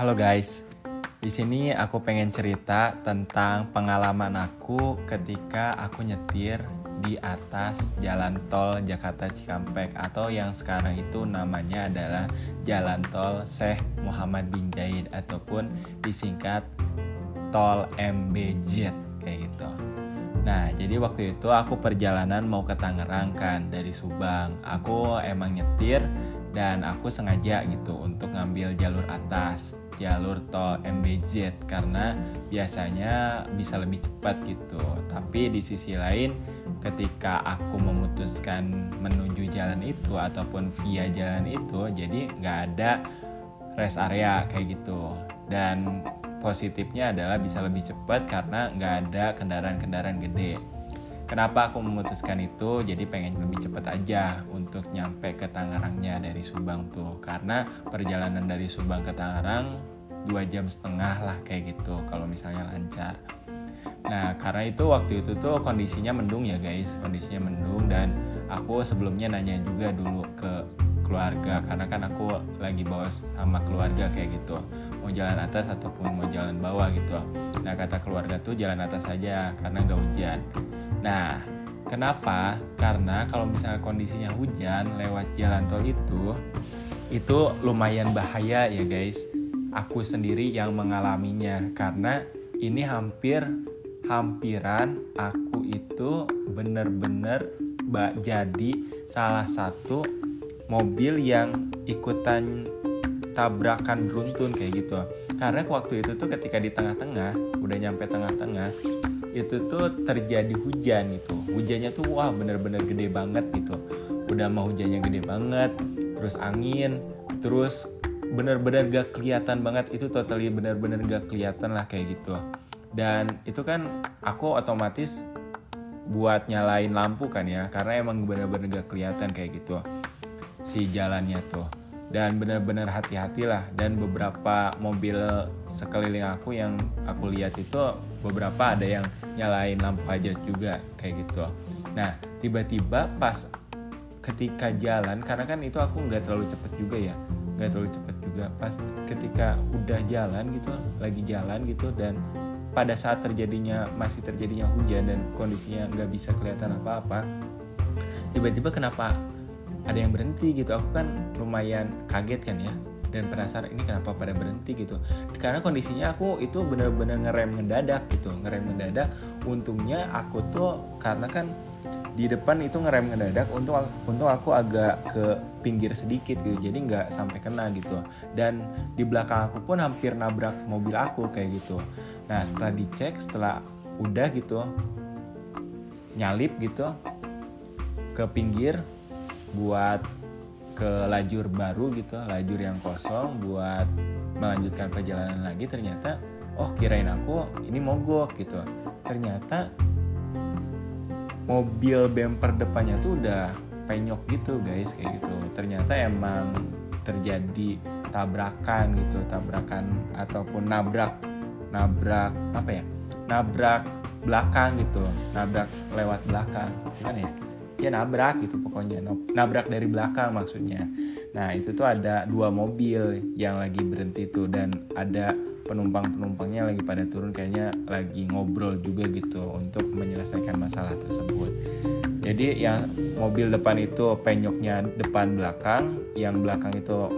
Halo guys, di sini aku pengen cerita tentang pengalaman aku ketika aku nyetir di atas jalan tol Jakarta Cikampek atau yang sekarang itu namanya adalah Jalan Tol Syekh Muhammad bin Zaid ataupun disingkat Tol MBZ kayak gitu. Nah, jadi waktu itu aku perjalanan mau ke Tangerang kan dari Subang. Aku emang nyetir dan aku sengaja gitu untuk ngambil jalur atas, jalur tol MBZ karena biasanya bisa lebih cepat gitu. Tapi di sisi lain ketika aku memutuskan menuju jalan itu ataupun via jalan itu jadi nggak ada rest area kayak gitu dan positifnya adalah bisa lebih cepat karena nggak ada kendaraan-kendaraan gede. Kenapa aku memutuskan itu? Jadi pengen lebih cepat aja untuk nyampe ke Tangerangnya dari Subang tuh. Karena perjalanan dari Subang ke Tangerang dua jam setengah lah kayak gitu kalau misalnya lancar. Nah karena itu waktu itu tuh kondisinya mendung ya guys, kondisinya mendung dan aku sebelumnya nanya juga dulu ke keluarga karena kan aku lagi bawa sama keluarga kayak gitu mau jalan atas ataupun mau jalan bawah gitu nah kata keluarga tuh jalan atas saja karena gak hujan nah kenapa? Karena kalau misalnya kondisinya hujan lewat jalan tol itu itu lumayan bahaya ya guys. Aku sendiri yang mengalaminya karena ini hampir hampiran aku itu bener-bener jadi salah satu mobil yang ikutan tabrakan beruntun kayak gitu. Karena waktu itu tuh ketika di tengah-tengah udah nyampe tengah-tengah itu tuh terjadi hujan gitu. Hujannya tuh wah bener-bener gede banget gitu. Udah mau hujannya gede banget terus angin terus bener-bener gak kelihatan banget. Itu totally bener-bener gak kelihatan lah kayak gitu. Dan itu kan aku otomatis buat nyalain lampu kan ya karena emang bener-bener gak kelihatan kayak gitu si jalannya tuh dan benar-benar hati-hatilah. Dan beberapa mobil sekeliling aku yang aku lihat itu beberapa ada yang nyalain lampu hajat juga kayak gitu. Nah tiba-tiba pas ketika jalan karena kan itu aku nggak terlalu cepet juga ya nggak terlalu cepet juga. Pas ketika udah jalan gitu lagi jalan gitu dan pada saat terjadinya masih terjadinya hujan dan kondisinya nggak bisa kelihatan apa-apa tiba-tiba kenapa ada yang berhenti gitu. Aku kan lumayan kaget kan ya dan penasaran ini kenapa pada berhenti gitu. Karena kondisinya aku itu bener-bener ngerem ngedadak gitu ngerem ngedadak. Untungnya aku tuh karena kan di depan itu ngerem ngedadak untuk untuk aku agak ke pinggir sedikit gitu jadi nggak sampai kena gitu. Dan di belakang aku pun hampir nabrak mobil aku kayak gitu. Nah setelah dicek setelah udah gitu nyalip gitu ke pinggir buat ke lajur baru gitu lajur yang kosong buat melanjutkan perjalanan lagi ternyata oh kirain aku ini mogok gitu. Ternyata mobil bumper depannya tuh udah penyok gitu guys kayak gitu. Ternyata emang terjadi tabrakan gitu tabrakan ataupun nabrak nabrak apa ya? Nabrak belakang gitu nabrak lewat belakang kan ya ya nabrak gitu pokoknya. Nabrak dari belakang maksudnya. Nah itu tuh ada dua mobil yang lagi berhenti tuh dan ada penumpang-penumpangnya lagi pada turun kayaknya lagi ngobrol juga gitu untuk menyelesaikan masalah tersebut. Jadi yang mobil depan itu penyoknya depan belakang yang belakang itu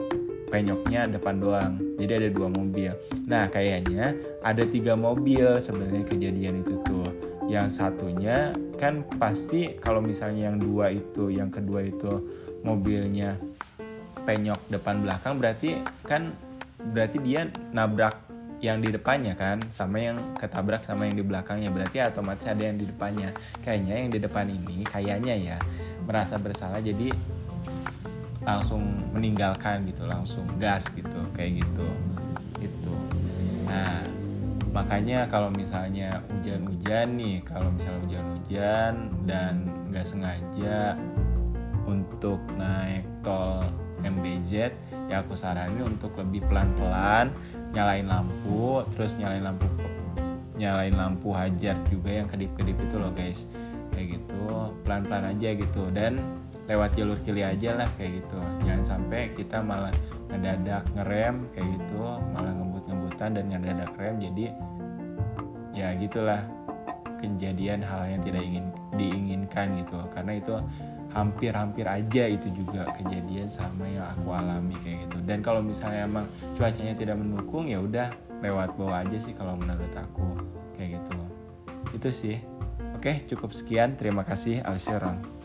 penyoknya depan doang. Jadi ada dua mobil. Nah kayaknya ada tiga mobil sebenarnya kejadian itu tuh yang satunya kan pasti kalau misalnya yang dua itu yang kedua itu mobilnya penyok depan belakang berarti kan berarti dia nabrak yang di depannya kan sama yang ketabrak sama yang di belakangnya. Berarti otomatis ada yang di depannya. Kayaknya yang di depan ini kayaknya ya merasa bersalah jadi langsung meninggalkan gitu langsung gas gitu kayak gitu. Itu. Nah makanya kalau misalnya hujan-hujan nih kalau misalnya hujan-hujan dan nggak sengaja untuk naik tol MBZ ya aku saranin untuk lebih pelan-pelan nyalain lampu terus nyalain lampu nyalain lampu hajar juga yang kedip-kedip itu loh guys. Kayak gitu pelan-pelan aja gitu. Dan lewat jalur kiri aja lah kayak gitu. Jangan sampai kita malah ngedadak ngerem kayak gitu. Malah ngebut-ngebutan dan ngedadak rem jadi ya gitulah. Kejadian hal yang tidak ingin diinginkan gitu. Karena itu hampir-hampir aja itu juga kejadian sama yang aku alami kayak gitu. Dan kalau misalnya emang cuacanya tidak mendukung ya udah lewat bawah aja sih kalau menurut aku kayak gitu. Itu sih. Oke cukup sekian. Terima kasih. Alsyaron